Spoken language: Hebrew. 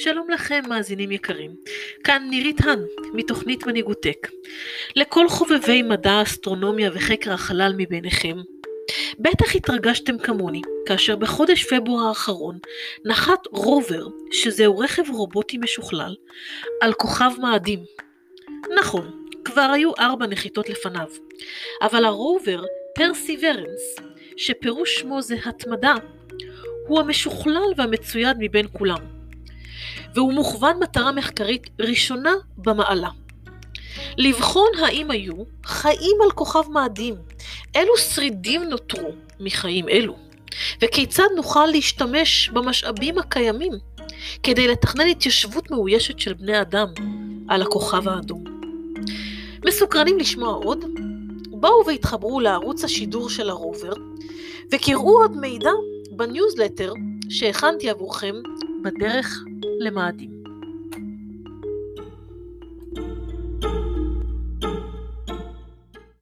שלום לכם מאזינים יקרים, כאן נירית האן מתוכנית מנהיגותק. לכל חובבי מדע, אסטרונומיה וחקר החלל מביניכם, בטח התרגשתם כמוני כאשר בחודש פברואר האחרון נחת רובר, שזהו רכב רובוטי משוכלל, על כוכב מאדים. נכון, כבר היו ארבע נחיתות לפניו, אבל הרובר פרסיברנס, שפירוש שמו זה התמדה, הוא המשוכלל והמצויד מבין כולם. והוא מוכוון מטרה מחקרית ראשונה במעלה. לבחון האם היו חיים על כוכב מאדים, אילו שרידים נותרו מחיים אלו, וכיצד נוכל להשתמש במשאבים הקיימים כדי לתכנן התיישבות מאוישת של בני אדם על הכוכב האדום. מסוקרנים לשמוע עוד? בואו והתחברו לערוץ השידור של הרובר, וקראו עוד מידע בניוזלטר שהכנתי עבורכם בדרך למאדים.